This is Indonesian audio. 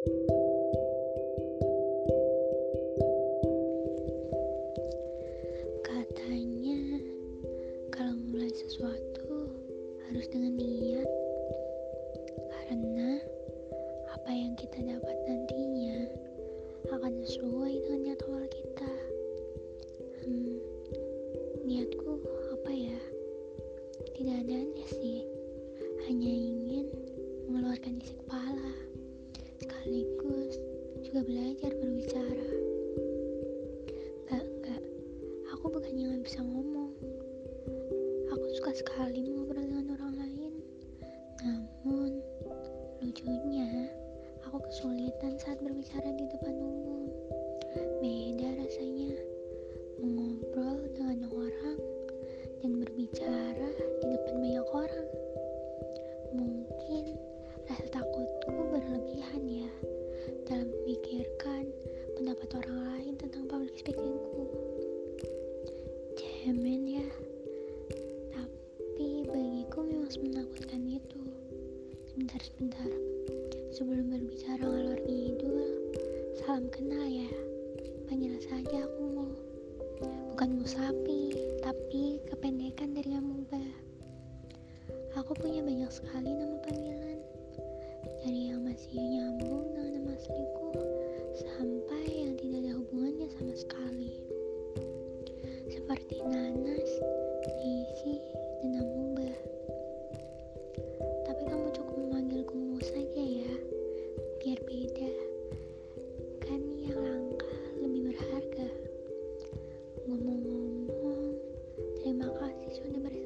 Katanya, kalau mulai sesuatu harus dengan niat, karena apa yang kita dapat nantinya akan sesuai dengan niat awal kita. Hmm, niatku apa ya? Tidak ada sih, hanya juga belajar berbicara. Gak, gak, aku bukannya gak bisa ngomong. Aku suka sekali mengobrol dengan orang lain. Namun, lucunya, aku kesulitan saat berbicara di Cemen ya, tapi bagiku memang menakutkan itu. Sebentar-sebentar, sebelum berbicara ngalor ngidul, salam kenal ya. Panggil saja aku mau. Bukan Musapi, tapi kependekan dari Amuba. Aku punya banyak sekali nama panggilan, dari yang masih show number